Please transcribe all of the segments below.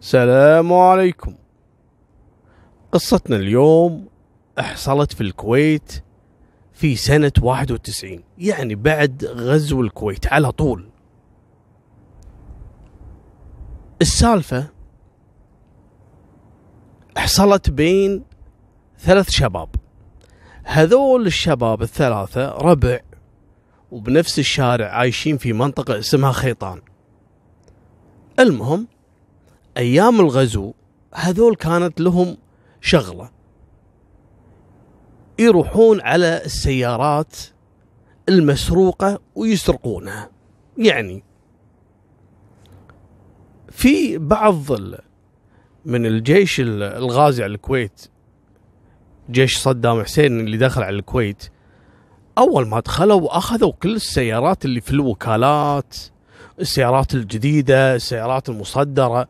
السلام عليكم. قصتنا اليوم حصلت في الكويت في سنة 91 يعني بعد غزو الكويت على طول. السالفة حصلت بين ثلاث شباب. هذول الشباب الثلاثة ربع وبنفس الشارع عايشين في منطقة اسمها خيطان. المهم أيام الغزو هذول كانت لهم شغلة. يروحون على السيارات المسروقة ويسرقونها. يعني في بعض من الجيش الغازي على الكويت جيش صدام حسين اللي دخل على الكويت أول ما دخلوا أخذوا كل السيارات اللي في الوكالات السيارات الجديدة السيارات المصدرة.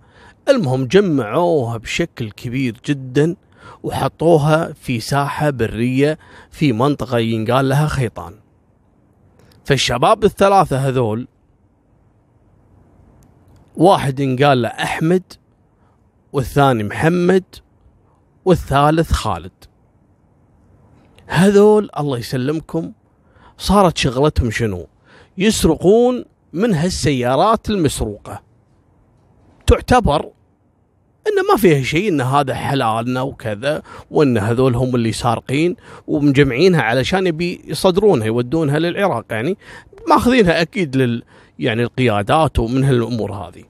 المهم جمعوها بشكل كبير جدا وحطوها في ساحة برية في منطقة ينقال لها خيطان. فالشباب الثلاثة هذول واحد ينقال له أحمد والثاني محمد والثالث خالد. هذول الله يسلمكم صارت شغلتهم شنو؟ يسرقون من هالسيارات المسروقة. تعتبر إنه ما فيها شيء إن هذا حلالنا وكذا وإن هذول هم اللي سارقين ومجمعينها علشان يبي يصدرونها يودونها للعراق يعني ماخذينها أكيد لل يعني القيادات ومن هالامور هذه.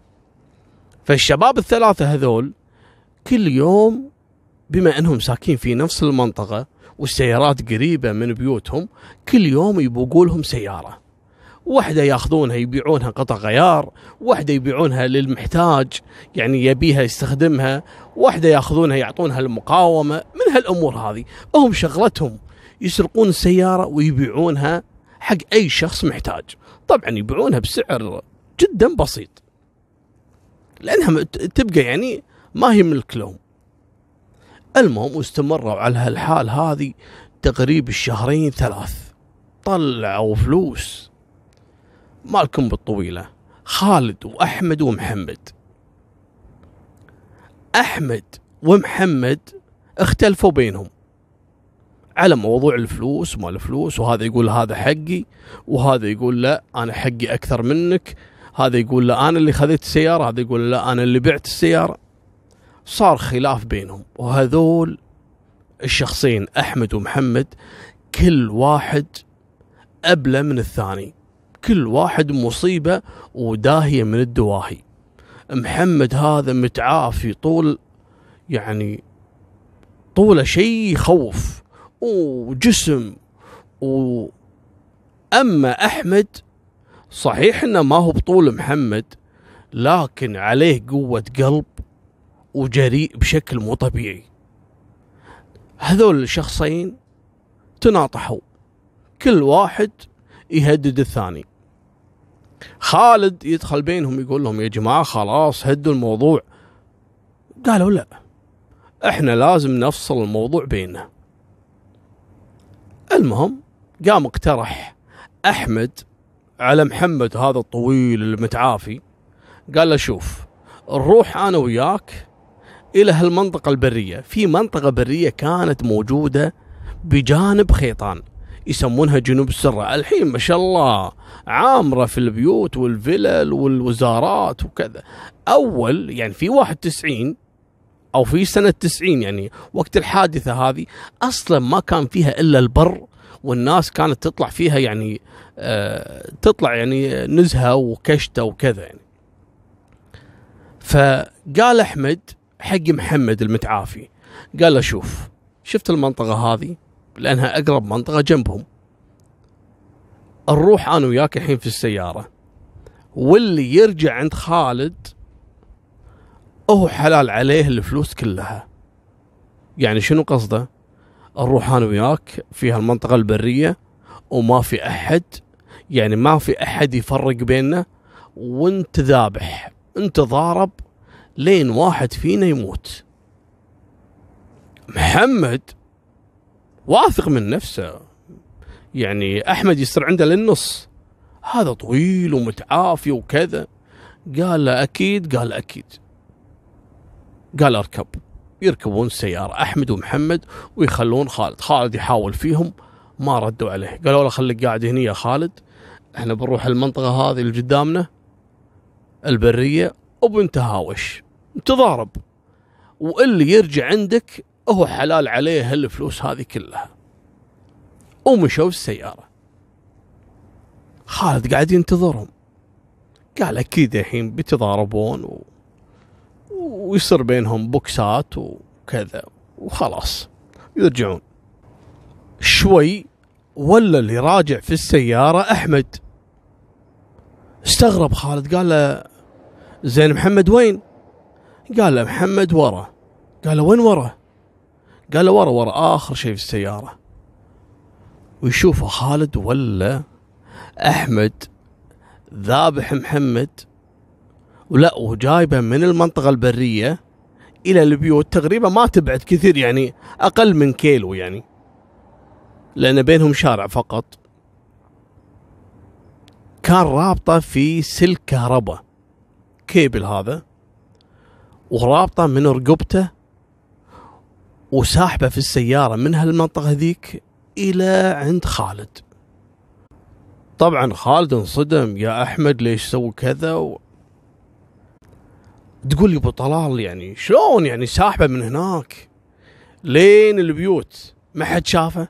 فالشباب الثلاثة هذول كل يوم بما إنهم ساكين في نفس المنطقة والسيارات قريبة من بيوتهم كل يوم يبوقوا لهم سيارة. واحدة ياخذونها يبيعونها قطع غيار واحدة يبيعونها للمحتاج يعني يبيها يستخدمها واحدة ياخذونها يعطونها المقاومة من هالأمور هذه؟ هم شغلتهم يسرقون السيارة ويبيعونها حق أي شخص محتاج. طبعا يبيعونها بسعر جدا بسيط. لأنها تبقى يعني ما هي ملك لهم. المهم واستمروا على هالحال هذه تقريب الشهرين ثلاث. طلعوا فلوس. مالكم بالطويلة. خالد وأحمد ومحمد. أحمد ومحمد اختلفوا بينهم. على موضوع الفلوس وما الفلوس وهذا يقول هذا حقي وهذا يقول لا أنا حقي أكثر منك. هذا يقول لا أنا اللي خذيت السيارة. هذا يقول لا أنا اللي بعت السيارة. صار خلاف بينهم. وهذول الشخصين أحمد ومحمد كل واحد أبلى من الثاني. كل واحد مصيبة وداهية من الدواهي. محمد هذا متعافي طول يعني طوله شيء يخوف وجسم و أما أحمد صحيح إنه ما هو بطول محمد لكن عليه قوة قلب وجريء بشكل مو طبيعي. هذول الشخصين تناطحوا كل واحد يهدد الثاني. خالد يدخل بينهم يقول لهم يا جماعة خلاص هدوا الموضوع. قالوا لا إحنا لازم نفصل الموضوع بيننا. المهم قام اقترح أحمد على محمد هذا الطويل المتعافي. قال له شوف نروح أنا وياك إلى هالمنطقة البرية. في منطقة برية كانت موجودة بجانب خيطان. يسمونها جنوب السرة الحين ما شاء الله عامرة في البيوت والفلل والوزارات وكذا. أول يعني في 91 أو في سنة 90 يعني وقت الحادثة هذه أصلا ما كان فيها إلا البر والناس كانت تطلع فيها يعني آه تطلع يعني نزهة وكشتة وكذا يعني. فقال أحمد حق محمد المتعافي قال له شوف شفت المنطقة هذه؟ لأنها أقرب منطقة جنبهم. نروح أنا وياك الحين في السيارة. واللي يرجع عند خالد هو حلال عليه الفلوس كلها. يعني شنو قصده؟ نروح أنا وياك في هالمنطقة البرية وما في أحد يعني ما في أحد يفرق بيننا وانت ذابح انت ضارب لين واحد فينا يموت. محمد واثق من نفسه. يعني أحمد يصير عنده للنص. هذا طويل ومتعافي وكذا. قال له أكيد قال أكيد. قال أركب. يركبون السيارة أحمد ومحمد ويخلون خالد. خالد يحاول فيهم ما ردوا عليه. قالوا له خليك قاعد هنا يا خالد. إحنا بنروح المنطقة هذه اللي قدامنا البرية وبنتهاوش. تضارب. واللي يرجع عندك هو حلال عليه هالفلوس هذه كلها. ومشوا السيارة. خالد قاعد ينتظرهم. قال أكيد الحين بيتضاربون و... ويصير بينهم بوكسات وكذا. وخلاص. يرجعون. شوي ولا اللي راجع في السيارة أحمد. استغرب خالد. قال له زين محمد وين؟ قال له محمد ورا. قال له وين ورا؟ قال ورا ورا آخر شيء في السيارة. ويشوفه خالد ولا أحمد ذابح محمد ولا وجايبه من المنطقة البرية إلى البيوت. تقريبا ما تبعد كثير يعني أقل من كيلو يعني لأن بينهم شارع فقط. كان رابطة في سلك كهرباء كيبل هذا ورابطة من رقبته وساحبه في السيارة من هالمنطقة ذيك إلى عند خالد. طبعا خالد انصدم يا أحمد ليش سوي كذا؟ و... تقول لي أبو طلال يعني شلون؟ يعني ساحبه من هناك لين البيوت ما حد شافه.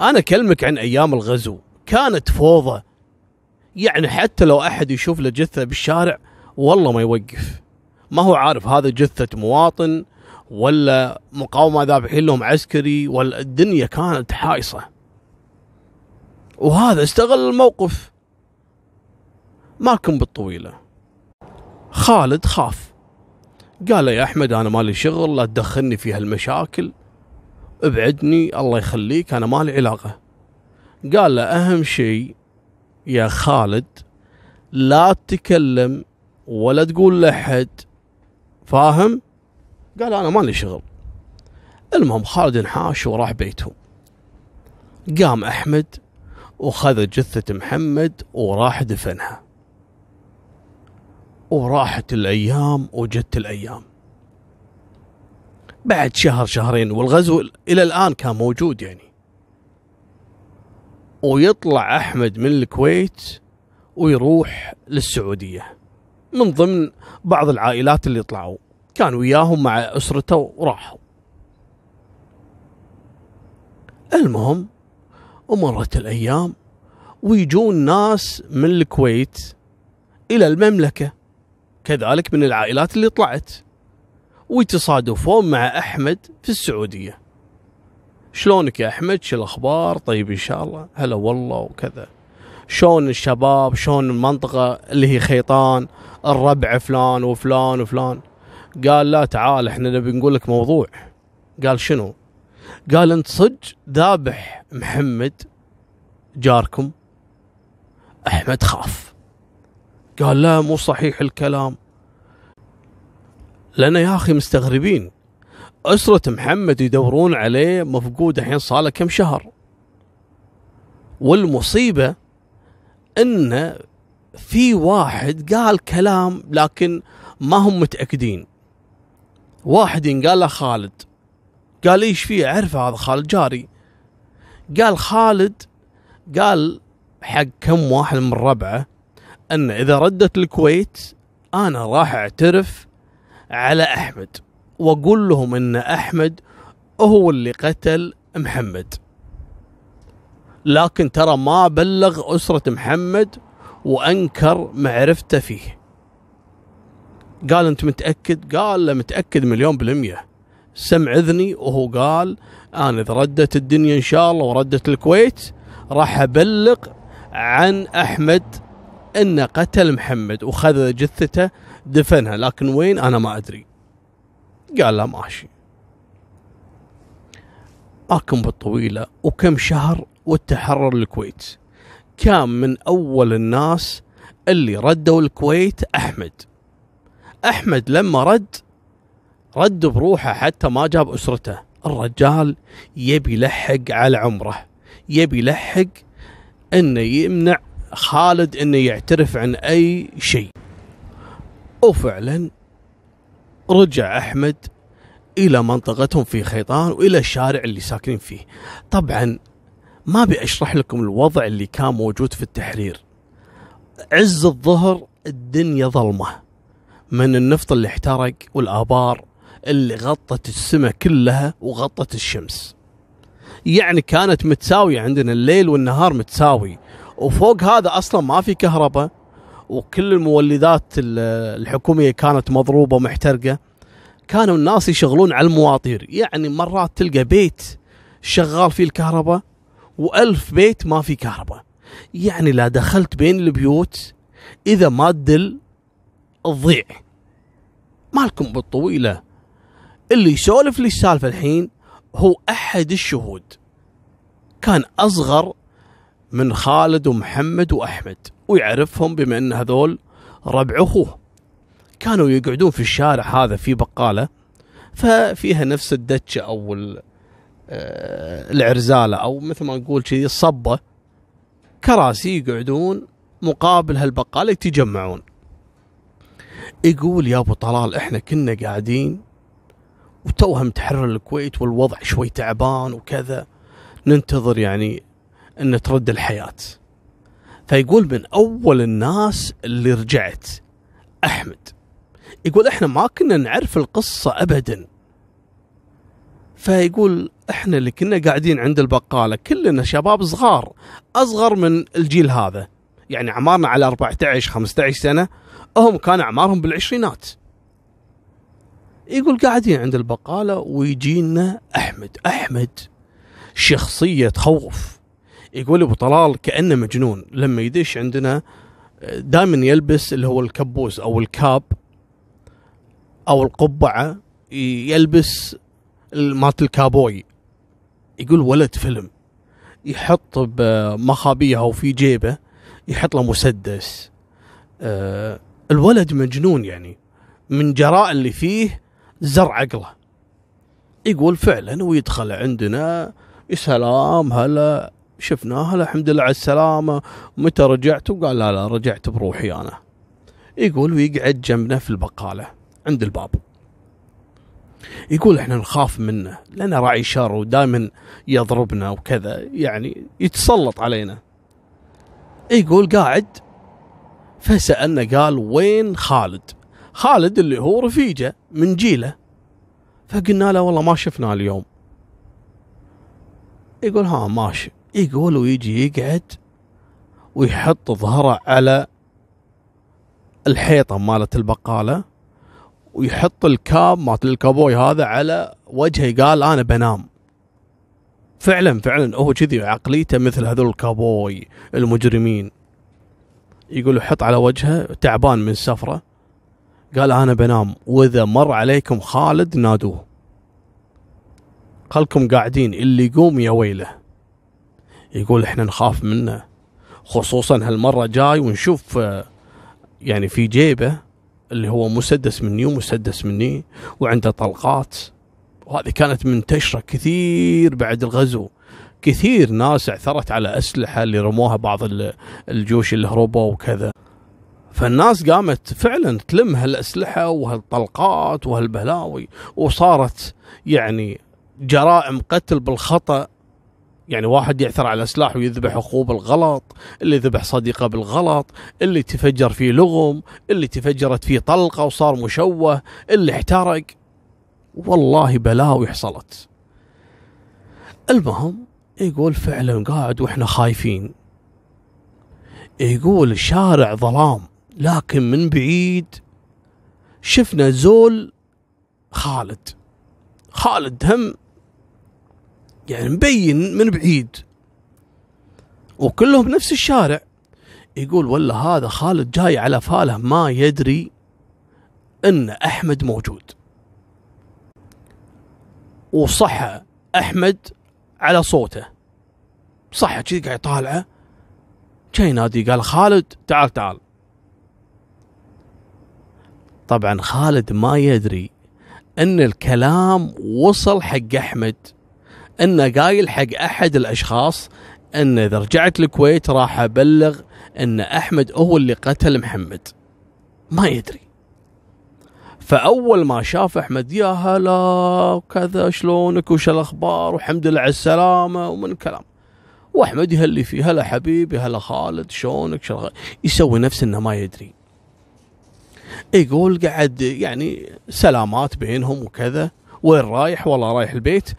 أنا أكلمك عن أيام الغزو كانت فوضى. يعني حتى لو أحد يشوف له جثة بالشارع والله ما يوقف. ما هو عارف هذا جثة مواطن ولا مقاومة ذابحين لهم عسكري ولا الدنيا كانت حايصه وهذا استغل الموقف. ماكم بالطويلة. خالد خاف. قال يا أحمد أنا مالي شغل لا تدخلني في هالمشاكل. ابعدني الله يخليك أنا مالي علاقة. قال له أهم شيء يا خالد لا تتكلم ولا تقول لحد فاهم؟ قال أنا مالي شغل. المهم خالد انحاش وراح بيته. قام أحمد وخذ جثة محمد وراح دفنها. وراحت الأيام وجت الأيام. بعد شهر شهرين والغزو إلى الآن كان موجود يعني. ويطلع أحمد من الكويت ويروح للسعودية. من ضمن بعض العائلات اللي طلعوا. كان وياهم مع أسرته وراحوا. المهم ومرت الأيام ويجون ناس من الكويت إلى المملكة كذلك من العائلات اللي طلعت ويتصادفون مع أحمد في السعودية. شلونك يا أحمد؟ شو الأخبار؟ طيب إن شاء الله. هلا والله وكذا. شلون الشباب؟ شلون المنطقة اللي هي خيطان؟ الربع فلان وفلان وفلان. قال لا تعال إحنا نبي نقول لك موضوع. قال شنو؟ قال أنت صج ذابح محمد جاركم؟ أحمد خاف. قال لا مو صحيح الكلام. لنا يا أخي مستغربين. أسرة محمد يدورون عليه مفقود الحين صار له كم شهر. والمصيبة إن في واحد قال كلام لكن ما هم متأكدين. واحد قال له خالد. قال إيش فيه؟ أعرف هذا خالد جاري. قال خالد قال حق كم واحد من ربعه إن إذا ردت الكويت أنا راح أعترف على أحمد وأقول لهم إن أحمد هو اللي قتل محمد. لكن ترى ما بلغ أسرة محمد وأنكر معرفته فيه. قال أنت متأكد؟ قال له متأكد مليون بالمية. سمع اذني وهو قال أنا إذا ردت الدنيا إن شاء الله وردت الكويت راح أبلغ عن أحمد انه قتل محمد وخذ جثته دفنها لكن وين؟ أنا ما أدري. قال له ماشي. أكم بالطويلة وكم شهر وتحرر الكويت. كان من أول الناس اللي ردوا الكويت أحمد. أحمد لما رد رد بروحه حتى ما جاب أسرته. الرجال يبي يلحق على عمره يبي يلحق إنه يمنع خالد إنه يعترف عن أي شيء. وفعلا رجع أحمد إلى منطقتهم في خيطان وإلى الشارع اللي ساكنين فيه. طبعا ما أبي أشرح لكم الوضع اللي كان موجود في التحرير. عز الظهر الدنيا ظلمة. من النفط اللي احترق والآبار اللي غطت السماء كلها وغطت الشمس. يعني كانت متساوية عندنا الليل والنهار متساوي. وفوق هذا أصلا ما في كهرباء وكل المولدات الحكومية كانت مضروبة ومحترقة. كانوا الناس يشغلون على المواطير. يعني مرات تلقى بيت شغال فيه الكهرباء وألف بيت ما في كهرباء. يعني لا دخلت بين البيوت إذا ما تدل تضيع مالكم بالطويلة. اللي يسولف لي السالفة الحين هو أحد الشهود. كان أصغر من خالد ومحمد وأحمد ويعرفهم بما أن هذول ربع أخوه. كانوا يقعدون في الشارع هذا في بقالة ففيها نفس الدتشة أو آه، العرزالة أو مثل ما نقول شيء الصبة. كراسي يقعدون مقابل هالبقالة يتجمعون. يقول يا أبو طلال إحنا كنا قاعدين وتوها متحرر الكويت والوضع شوي تعبان وكذا ننتظر يعني إن ترد الحياة. فيقول من أول الناس اللي رجعت أحمد. يقول إحنا ما كنا نعرف القصة ابدا. فيقول إحنا اللي كنا قاعدين عند البقالة كلنا شباب صغار أصغر من الجيل هذا. يعني اعمارنا على 14 15 سنة هم كان أعمارهم بالعشرينات. يقول قاعدين عند البقالة ويجينا أحمد. أحمد شخصية تخوف يقول أبو طلال كأنه مجنون. لما يدش عندنا دائما يلبس اللي هو الكبوس أو الكاب أو القبعة يلبس مالت الكابوي. يقول ولد فيلم. يحط بمخابيه أو في جيبه يحط له مسدس. أه الولد مجنون يعني. من جراء اللي فيه زرع عقله. يقول فعلا ويدخل عندنا يا سلام هلا شفناه الحمد لله على السلامة متى رجعت؟ وقال لا لا رجعت بروحي أنا. يقول ويقعد جنبنا في البقالة عند الباب. يقول إحنا نخاف منه لأنه راعي شر ودائما يضربنا وكذا يعني يتسلط علينا. يقول قاعد فسألنا قال وين خالد؟ خالد اللي هو رفيجة من جيله. فقلنا له والله ما شفناه اليوم. يقول ها ماشي يقول ويجي يقعد ويحط ظهره على الحيطة مالت البقالة ويحط الكاب مالت الكابوي هذا على وجهه. قال أنا بنام. فعلا فعلا هو كذي عقليته مثل هذول الكابوي المجرمين. يقول يحط على وجهه تعبان من السفرة. قال أنا بنام. وإذا مر عليكم خالد نادوه. خلكم قاعدين اللي يقوم يا ويله. يقول إحنا نخاف منه. خصوصا هالمرة جاي ونشوف يعني في جيبه اللي هو مسدس مني ومسدس مني وعنده طلقات. وهذه كانت منتشرة كثير بعد الغزو. كثير ناس اعثرت على أسلحة اللي رموها بعض الجيوش اللي هربوا وكذا. فالناس قامت فعلا تلم هالأسلحة وهالطلقات وهالبلاوي وصارت يعني جرائم قتل بالخطأ. يعني واحد يعثر على سلاح ويذبح أخوه بالغلط اللي ذبح صديقه بالغلط اللي تفجر فيه لغم اللي تفجرت فيه طلقة وصار مشوه اللي احترق. والله بلاوي حصلت. المهم يقول فعلا قاعد وإحنا خايفين. يقول الشارع ظلام لكن من بعيد شفنا زول خالد. خالد هم يعني مبين من بعيد. وكلهم بنفس الشارع. يقول ولا هذا خالد جاي على فاله ما يدري إن أحمد موجود. وصح أحمد على صوته. صح كذي قاعد يطالعه. جاي ينادي قال خالد تعال تعال. طبعا خالد ما يدري إن الكلام وصل حق أحمد إنه قايل حق أحد الأشخاص إن إذا رجعت الكويت راح أبلغ إن أحمد هو اللي قتل محمد. ما يدري. فأول ما شاف أحمد يا هلا وكذا شلونك؟ وش الأخبار؟ والحمد لله على السلامة ومن كلام وأحمد يهلي فيه هلا حبيبي هلا خالد شلونك؟ شغل. يسوي نفس إنه ما يدري. يقول قعد يعني سلامات بينهم وكذا. وين رايح؟ والله رايح البيت.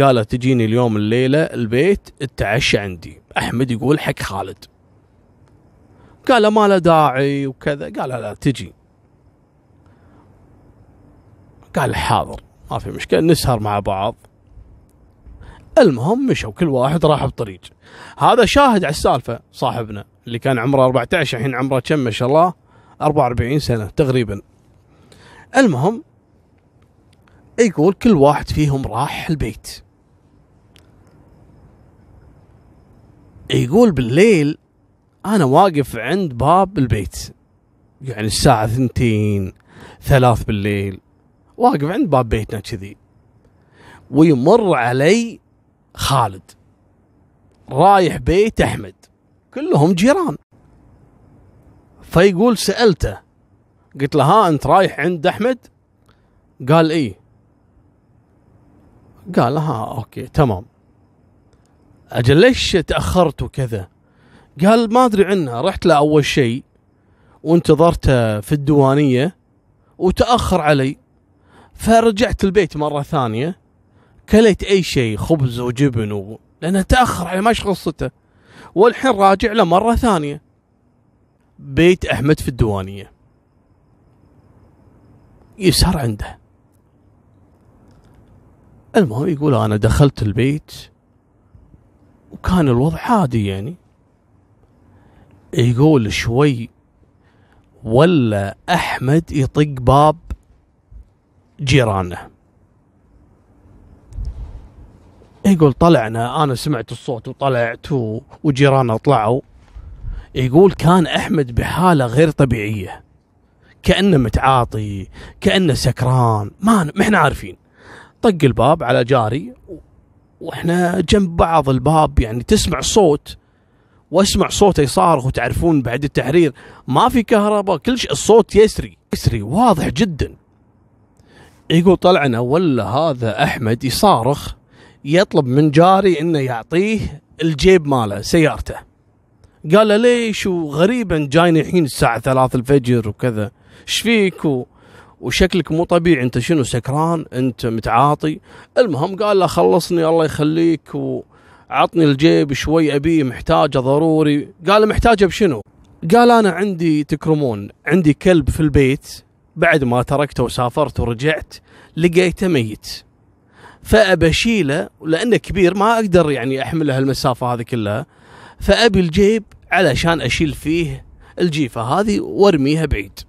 قالت تجيني اليوم الليلة البيت التعشى عندي. أحمد يقول حق خالد. قال ما له داعي. وكذا قال لا تجي. قال حاضر ما في مشكلة نسهر مع بعض. المهم مشوا كل واحد راح بطريق. هذا شاهد على السالفة صاحبنا اللي كان عمره 14 الحين عمره كم؟ ما شاء الله 44 سنة تقريبا. المهم يقول كل واحد فيهم راح البيت. يقول بالليل أنا واقف عند باب البيت يعني الساعة ثنتين ثلاث بالليل. واقف عند باب بيتنا كذي. ويمر علي خالد. رايح بيت أحمد. كلهم جيران. فيقول سألته قلت له ها أنت رايح عند أحمد؟ قال إيه. قال ها أوكي تمام. أجل ليش تأخرت وكذا؟ قال ما أدري عنها رحت له أول شيء وانتظرته في الديوانية وتأخر علي. فرجعت البيت مرة ثانية كليت أي شيء خبز وجبن و... لأنه تأخر علي ما قصته والحين راجع له مرة ثانية. بيت أحمد في الديوانية. يسهر عنده. المهم يقول أنا دخلت البيت وكان الوضع عادي يعني. يقول شوي ولا أحمد يطق باب جيرانه. يقول طلعنا أنا سمعت الصوت وطلعت. وجيراننا طلعوا. يقول كان أحمد بحالة غير طبيعية. كأنه متعاطي كأنه سكران ما ما إحنا عارفين. طق الباب على جاري وإحنا جنب بعض الباب يعني تسمع صوت. واسمع صوته يصارخ وتعرفون بعد التحرير. ما في كهرباء كل شيء الصوت يسري يسري واضح جدا. يقول طلعنا ولا هذا أحمد يصارخ يطلب من جاري إنه يعطيه الجيب ماله سيارته. قال له ليش وغريبا جايني الحين الساعة ثلاث الفجر وكذا. إيش فيك؟ و... وشكلك مو طبيعي أنت شنو سكران؟ أنت متعاطي. المهم قال له خلصني الله يخليك وعطني الجيب شوي ابيه محتاجه ضروري. قال محتاجه بشنو؟ قال أنا عندي تكرمون عندي كلب في البيت. بعد ما تركته وسافرت ورجعت لقيته ميت. فأبى اشيله لأنه كبير ما أقدر يعني أحمله هالمسافه هذه كلها. فابي الجيب علشان أشيل فيه الجيفة هذه وأرميها بعيد.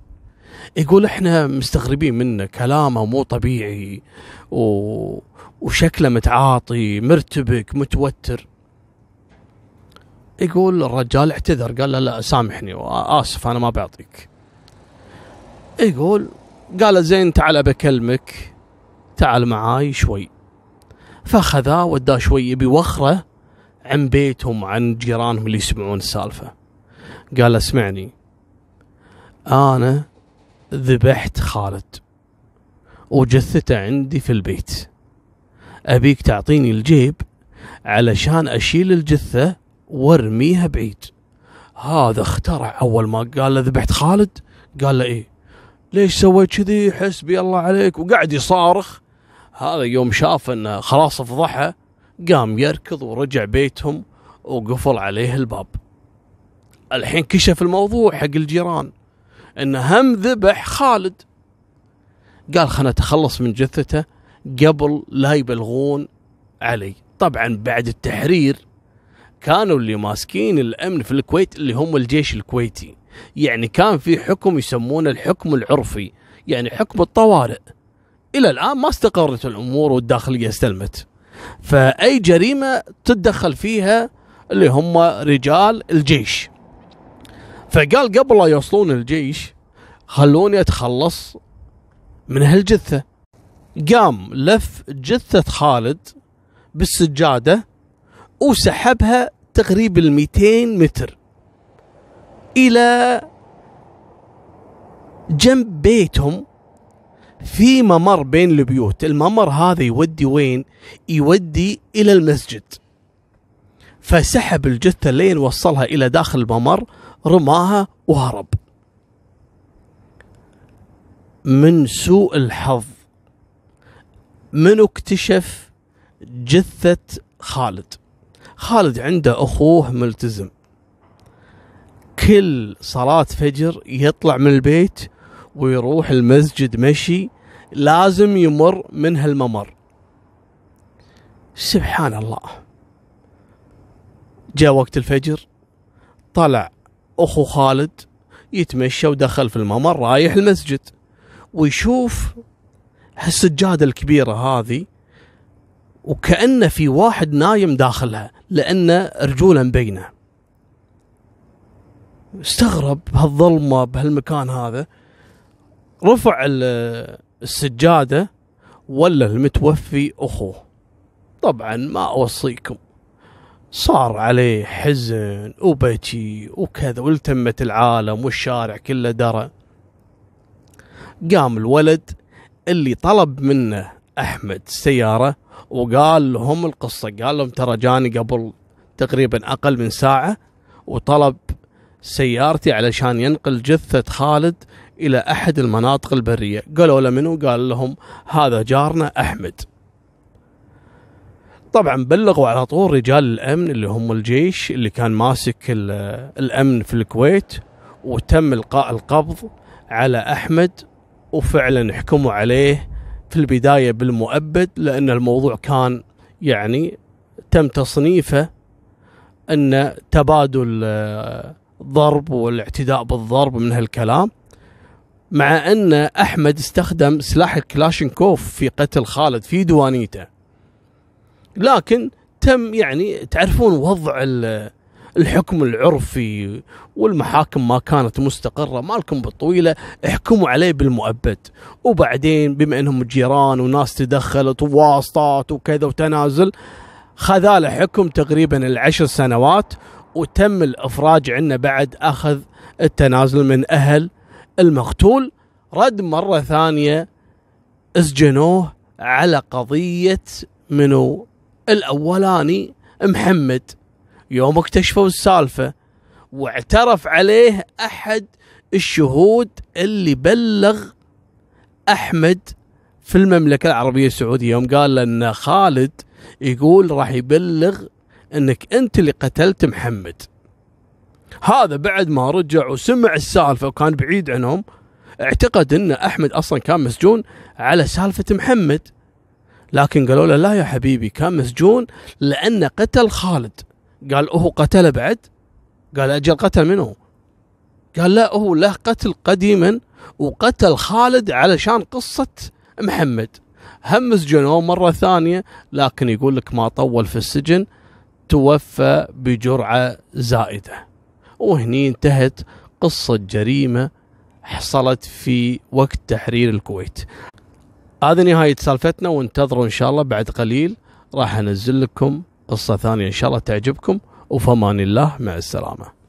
يقول إحنا مستغربين منه كلامه مو طبيعي و... وشكله متعاطي مرتبك متوتر. يقول الرجال اعتذر قال له لا سامحني آسف أنا ما بعطيك. يقول قال زين تعال بكلمك تعال معاي شوي. فاخذاه وداه شوي يبي وخرة عن بيتهم عن جيرانهم اللي يسمعون السالفة. قال اسمعني. أنا ذبحت خالد وجثته عندي في البيت. أبيك تعطيني الجيب علشان أشيل الجثة وأرميها بعيد. هذا اخترع أول ما قال له ذبحت خالد قال له إيه؟ ليش سويت كذي؟ حسبي الله عليك. وقاعد يصارخ. هذا يوم شاف إنه خلاص فضحه قام يركض ورجع بيتهم وقفل عليه الباب. الحين كشف الموضوع حق الجيران إنه هم ذبح خالد. قال خلنا اتخلص من جثته قبل لا يبلغون علي. طبعا بعد التحرير كانوا اللي ماسكين الأمن في الكويت اللي هم الجيش الكويتي. يعني كان في حكم يسمونه الحكم العرفي يعني حكم الطوارئ. إلى الآن ما استقرت الأمور والداخلية استلمت. فأي جريمة تتدخل فيها اللي هم رجال الجيش. فقال قبل لا يوصلون الجيش خلوني أتخلص من هالجثة. قام لف جثة خالد بالسجادة وسحبها تقريبا 200 متر. إلى جنب بيتهم في ممر بين البيوت. الممر هذا يودي وين؟ يودي إلى المسجد. فسحب الجثة لين وصلها إلى داخل الممر رماها وهرب. من سوء الحظ منو اكتشف جثة خالد. خالد عنده أخوه ملتزم. كل صلاة فجر يطلع من البيت ويروح المسجد مشي لازم يمر من هالممر. سبحان الله. جاء وقت الفجر طلع أخو خالد يتمشى ودخل في الممر رايح المسجد ويشوف هالسجادة الكبيرة هذه وكأنه في واحد نايم داخلها لأن رجوله مبينة استغرب بهالظلمة بهالمكان هذا. رفع السجادة ولا المتوفي أخوه. طبعا ما أوصيكم. صار عليه حزن وبكي وكذا والتمت العالم والشارع كله درى. قام الولد اللي طلب منه أحمد سيارة وقال لهم القصة. قال لهم ترى جاني قبل تقريبا أقل من ساعة وطلب سيارتي علشان ينقل جثة خالد إلى أحد المناطق البرية. قالوا له منو؟ قال لهم هذا جارنا أحمد. طبعا بلغوا على طول رجال الأمن اللي هم الجيش اللي كان ماسك الأمن في الكويت وتم إلقاء القبض على أحمد وفعلا حكموا عليه في البداية بالمؤبد لأن الموضوع كان يعني تم تصنيفه أن تبادل الضرب والاعتداء بالضرب من هالكلام مع أن أحمد استخدم سلاح الكلاشينكوف في قتل خالد في دوانيته. لكن تم يعني تعرفون وضع الحكم العرفي والمحاكم ما كانت مستقرة مالكم بالطويلة احكموا عليه بالمؤبد. وبعدين بما إنهم جيران وناس تدخلت وواسطات وكذا وتنازل خذا حكم تقريبا العشر سنوات وتم الإفراج عنه بعد أخذ التنازل من أهل المقتول. رد مرة ثانية أسجنوه على قضية منو؟ الأولاني محمد. يوم اكتشفوا السالفة واعترف عليه أحد الشهود اللي بلغ أحمد في المملكة العربية السعودية. يوم قال إن خالد يقول راح يبلغ إنك أنت اللي قتلت محمد. هذا بعد ما رجع وسمع السالفة وكان بعيد عنهم اعتقد إن أحمد أصلا كان مسجون على سالفة محمد. لكن قالوا له لا يا حبيبي كان مسجون لأن قتل خالد. قال هو قتله بعد؟ قال أجل قتل منه. قال لا هو له قتل قديما وقتل خالد علشان قصة محمد. هم مسجنوه مرة ثانية لكن يقول لك ما طول في السجن. توفى بجرعة زائدة. وهني انتهت قصة جريمة حصلت في وقت تحرير الكويت. هذه نهاية سالفتنا وانتظروا إن شاء الله بعد قليل راح أنزل لكم قصة ثانية إن شاء الله تعجبكم. وفمان الله مع السلامة.